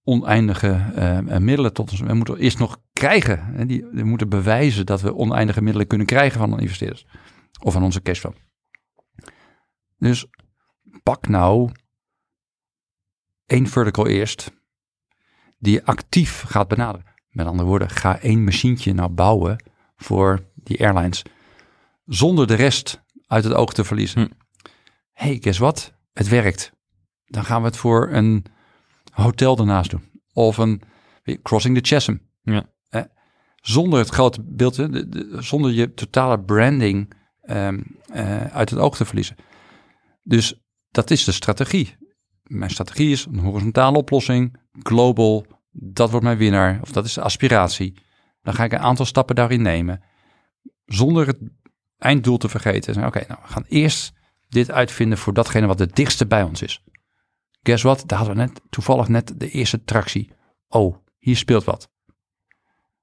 oneindige uh, middelen tot ons. We moeten eerst nog krijgen. Hè, die, we moeten bewijzen dat we oneindige middelen kunnen krijgen van investeerders of van onze cashflow. Dus pak nou één vertical eerst die je actief gaat benaderen. Met andere woorden, ga één machientje nou bouwen voor die airlines zonder de rest uit het oog te verliezen. Hm. hey, guess what? Het werkt. Dan gaan we het voor een hotel ernaast doen. Of een Crossing the Chasm. Ja. Eh, zonder het grote beeld, de, zonder je totale branding um, uh, uit het oog te verliezen. Dus dat is de strategie. Mijn strategie is een horizontale oplossing, global, dat wordt mijn winnaar, of dat is de aspiratie. Dan ga ik een aantal stappen daarin nemen, zonder het einddoel te vergeten. Oké, nou, we gaan eerst dit uitvinden voor datgene wat het dichtste bij ons is. Guess what? Daar hadden we net, toevallig net de eerste tractie. Oh, hier speelt wat.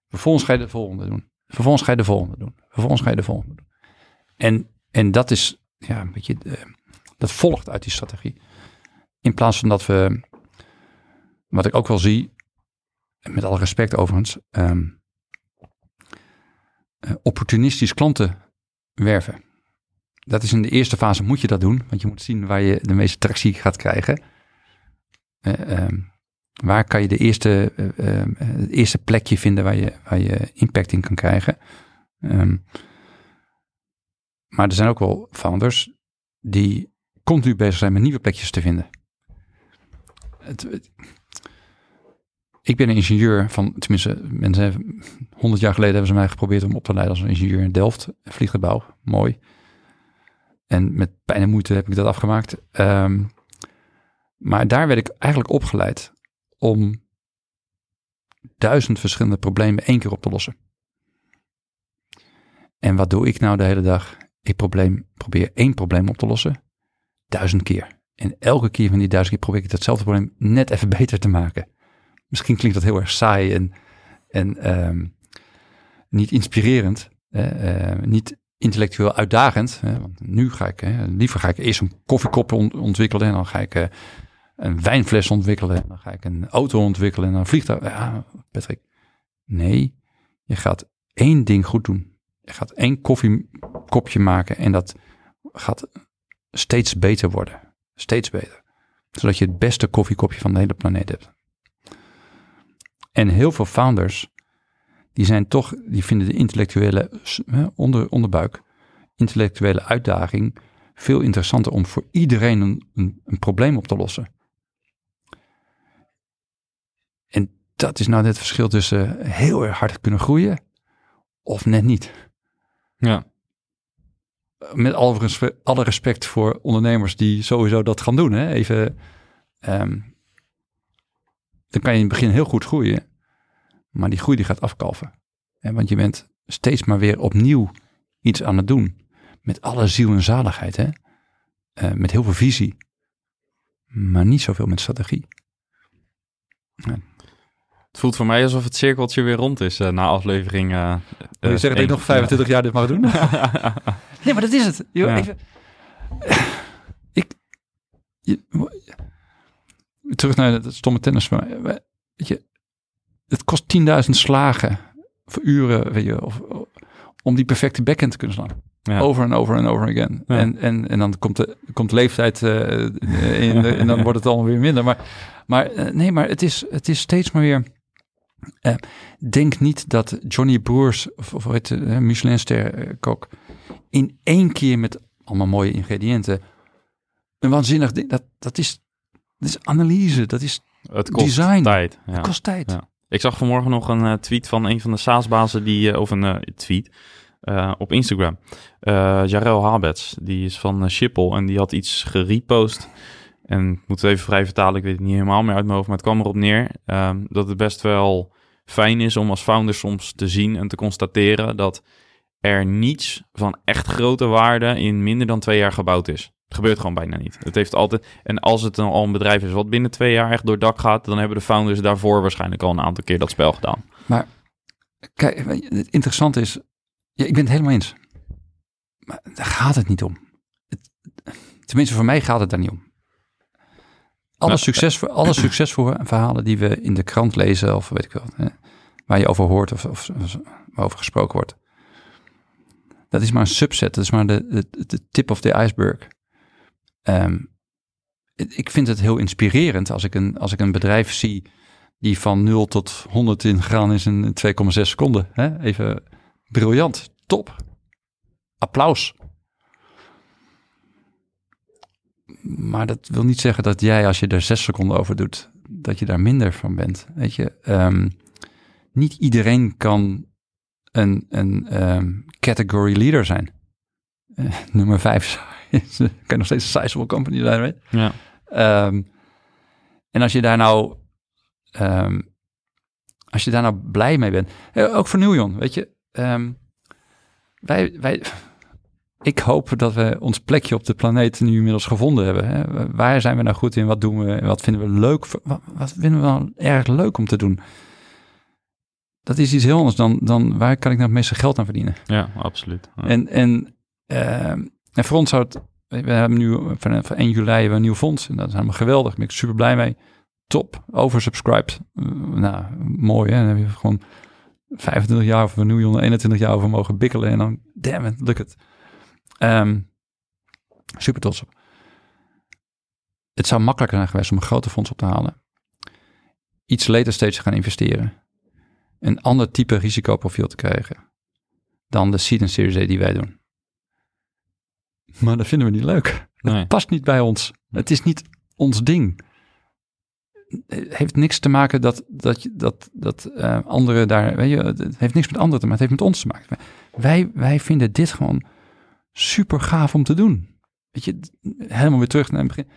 Vervolgens ga je de volgende doen. Vervolgens ga je de volgende doen. Vervolgens ga je de volgende doen. En, en dat is, ja, een beetje, uh, dat volgt uit die strategie. In plaats van dat we, wat ik ook wel zie, met alle respect overigens, um, uh, opportunistisch klanten werven. Dat is in de eerste fase moet je dat doen, want je moet zien waar je de meeste tractie gaat krijgen. Uh, um, waar kan je de eerste, uh, het eerste plekje vinden waar je, waar je impact in kan krijgen. Um, maar er zijn ook wel founders die continu bezig zijn met nieuwe plekjes te vinden. Het, ik ben een ingenieur van, tenminste, mensen, 100 jaar geleden hebben ze mij geprobeerd om op te leiden als een ingenieur in Delft, vlieggebouw, mooi. En met pijn en moeite heb ik dat afgemaakt. Um, maar daar werd ik eigenlijk opgeleid om duizend verschillende problemen één keer op te lossen. En wat doe ik nou de hele dag? Ik probleem, probeer één probleem op te lossen, duizend keer. En elke keer van die duizend keer probeer ik datzelfde probleem net even beter te maken. Misschien klinkt dat heel erg saai en, en um, niet inspirerend, uh, niet intellectueel uitdagend. Hè, want nu ga ik, hè, liever ga ik eerst een koffiekop ontwikkelen en dan ga ik uh, een wijnfles ontwikkelen. En dan ga ik een auto ontwikkelen en een vliegtuig. Ja, Patrick. Nee, je gaat één ding goed doen. Je gaat één koffiekopje maken en dat gaat steeds beter worden. Steeds beter. Zodat je het beste koffiekopje van de hele planeet hebt. En heel veel founders, die zijn toch, die vinden de intellectuele onder, onderbuik, intellectuele uitdaging veel interessanter om voor iedereen een, een, een probleem op te lossen. En dat is nou net het verschil tussen heel erg hard kunnen groeien of net niet. Ja. Met alle, alle respect voor ondernemers die sowieso dat gaan doen. Hè? Even, um, dan kan je in het begin heel goed groeien. Maar die groei die gaat afkalven. Hè? Want je bent steeds maar weer opnieuw iets aan het doen. Met alle ziel en zaligheid. Hè? Uh, met heel veel visie. Maar niet zoveel met strategie. Ja. Het voelt voor mij alsof het cirkeltje weer rond is uh, na aflevering. Uh, Wil je zeggen dat ik nog 25 jaar dit mag doen? nee, maar dat is het. Yo, ja. even, ik, je, terug naar het stomme tennis. Weet je, het kost 10.000 slagen voor uren, weet je, of, om die perfecte backhand te kunnen slaan. Ja. Over en over en over again. Ja. En, en, en dan komt de, komt de leeftijd uh, in de, en dan wordt het allemaal weer minder. Maar, maar nee, maar het is, het is steeds maar weer uh, denk niet dat Johnny Broers, of, of het uh, Michelinster kok, in één keer met allemaal mooie ingrediënten, een waanzinnig ding, dat, dat, is, dat is analyse, dat is het kost design. tijd. Ja. Het kost tijd. Ja. Ik zag vanmorgen nog een uh, tweet van een van de SaaS-bazen die, of een tweet, uh, op Instagram. Uh, Jarel Habets, die is van uh, Schiphol en die had iets gerepost. En ik moet het even vrij vertalen, ik weet het niet helemaal meer uit mijn hoofd, maar het kwam erop neer ehm, dat het best wel fijn is om als founder soms te zien en te constateren dat er niets van echt grote waarde in minder dan twee jaar gebouwd is. Het gebeurt gewoon bijna niet. Het heeft altijd. En als het dan al een bedrijf is wat binnen twee jaar echt door dak gaat, dan hebben de founders daarvoor waarschijnlijk al een aantal keer dat spel gedaan. Maar kijk, het interessante is, ja, ik ben het helemaal eens. Maar daar gaat het niet om. Het, tenminste, voor mij gaat het daar niet om. Alle, Nou, succes, alle succesvolle verhalen die we in de krant lezen, of weet ik wel, hè, waar je over hoort of, of, waarover gesproken wordt, dat is maar een subset. Dat is maar de, de, de tip of the iceberg. Ehm, ik vind het heel inspirerend als ik een, als ik een bedrijf zie die van 0 tot 100 in gegaan is in 2,6 seconden. Hè? Even briljant, top. Applaus. Maar dat wil niet zeggen dat jij, als je er 6 seconden over doet, dat je daar minder van bent. Weet je, Ehm, niet iedereen kan een, een ehm, category leader zijn. Eh, nummer 5 kan nog steeds een sizable company zijn, weet je. Ja. Ehm, en als je daar nou, als je daar nou blij mee bent, eh, ook voor Nieuwjon, weet je, wij, wij, ik hoop dat we ons plekje op de planeet nu inmiddels gevonden hebben. Hè? Waar zijn we nou goed in? Wat doen we? Wat vinden we leuk? Wat, wat vinden we nou erg leuk om te doen? Dat is iets heel anders dan, dan waar kan ik nou het meeste geld aan verdienen? Ja, absoluut. Ja. En, en, ehm, en voor ons zou het, we hebben nu van, van 1 juli hebben we een nieuw fonds. En dat is helemaal geweldig. Daar ben ik super blij mee. Top, oversubscribed. Eh, nou, mooi hè. Dan heb je gewoon 25 jaar of een miljoen, 21 jaar over mogen bikkelen. En dan, damn it, lukt het. Ehm, super trots op. Het zou makkelijker zijn geweest om een grote fonds op te halen. Iets later stage te gaan investeren. Een ander type risicoprofiel te krijgen dan de Seed en Series A die wij doen. Maar dat vinden we niet leuk. Het Nee. past niet bij ons. Het is niet ons ding. Het heeft niks te maken dat, dat, dat, dat eh, anderen daar... Weet je, het heeft niks met anderen te maken. Het heeft met ons te maken. Wij, wij vinden dit gewoon super gaaf om te doen. Weet je, helemaal weer terug naar het begin.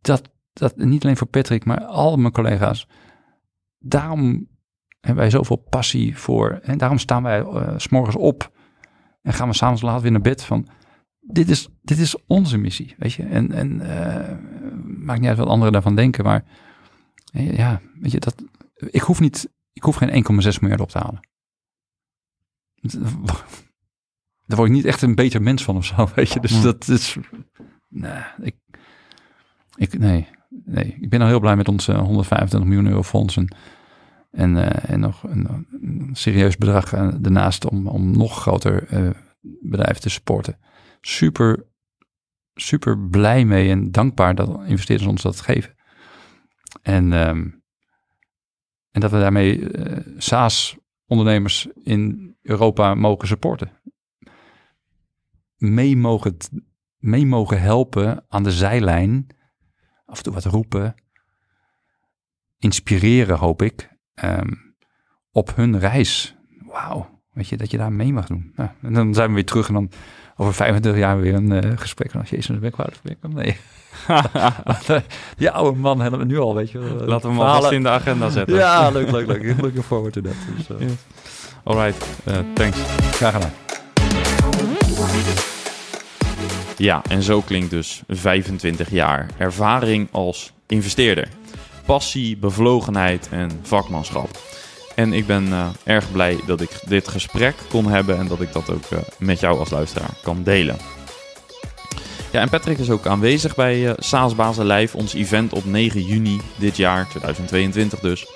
Dat, dat niet alleen voor Patrick, maar al mijn collega's. Daarom hebben wij zoveel passie voor. En daarom staan wij eh, s'morgens op en gaan we s'avonds laat weer naar bed van... Dit is, dit is onze missie, weet je. En, en eh, maakt niet uit wat anderen daarvan denken, maar eh, ja, weet je, dat, ik hoef niet, ik hoef geen 1,6 miljard op te halen. Daar word ik niet echt een beter mens van of zo, weet je. Dus dat is, nee, ik, ik, nee, nee, ik ben al heel blij met onze 125 miljoen euro fonds en, en, eh, en nog een, een serieus bedrag eh, daarnaast om, om nog groter eh, bedrijven te supporten. Super, super blij mee en dankbaar dat investeerders ons dat geven. En, ehm, en dat we daarmee eh SaaS-ondernemers in Europa mogen supporten. Mee mogen, mee mogen helpen aan de zijlijn. Af en toe wat roepen. Inspireren, hoop ik. ehm, op hun reis. Wauw, weet je, dat je daar mee mag doen. Nou, en dan zijn we weer terug en dan over 25 jaar weer een eh, gesprek. En, Jezus, ben ik oud Nee. Die oude man helemaal nu al, weet je. Laten we hem alvast in de agenda zetten. Ja, leuk, leuk, leuk. Looking forward to that. Dus, eh, Ja. Alright, eh, thanks. Graag gedaan. Ja, en zo klinkt dus 25 jaar ervaring als investeerder. Passie, bevlogenheid en vakmanschap. En ik ben eh, erg blij dat ik dit gesprek kon hebben en dat ik dat ook eh, met jou als luisteraar kan delen. Ja, en Patrick is ook aanwezig bij eh SaaS-Bazen Live, ons event op 9 juni dit jaar, 2022 dus.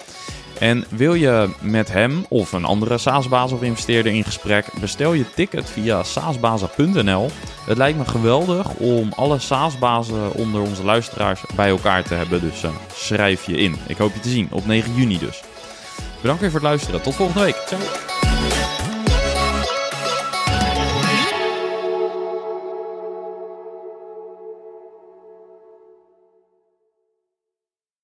En wil je met hem of een andere SaaS-baas of investeerder in gesprek, bestel je ticket via saasbazen.nl. Het lijkt me geweldig om alle SaaS-bazen onder onze luisteraars bij elkaar te hebben, dus eh, schrijf je in. Ik hoop je te zien op 9 juni dus. Bedankt weer voor het luisteren. Tot volgende week. Ciao.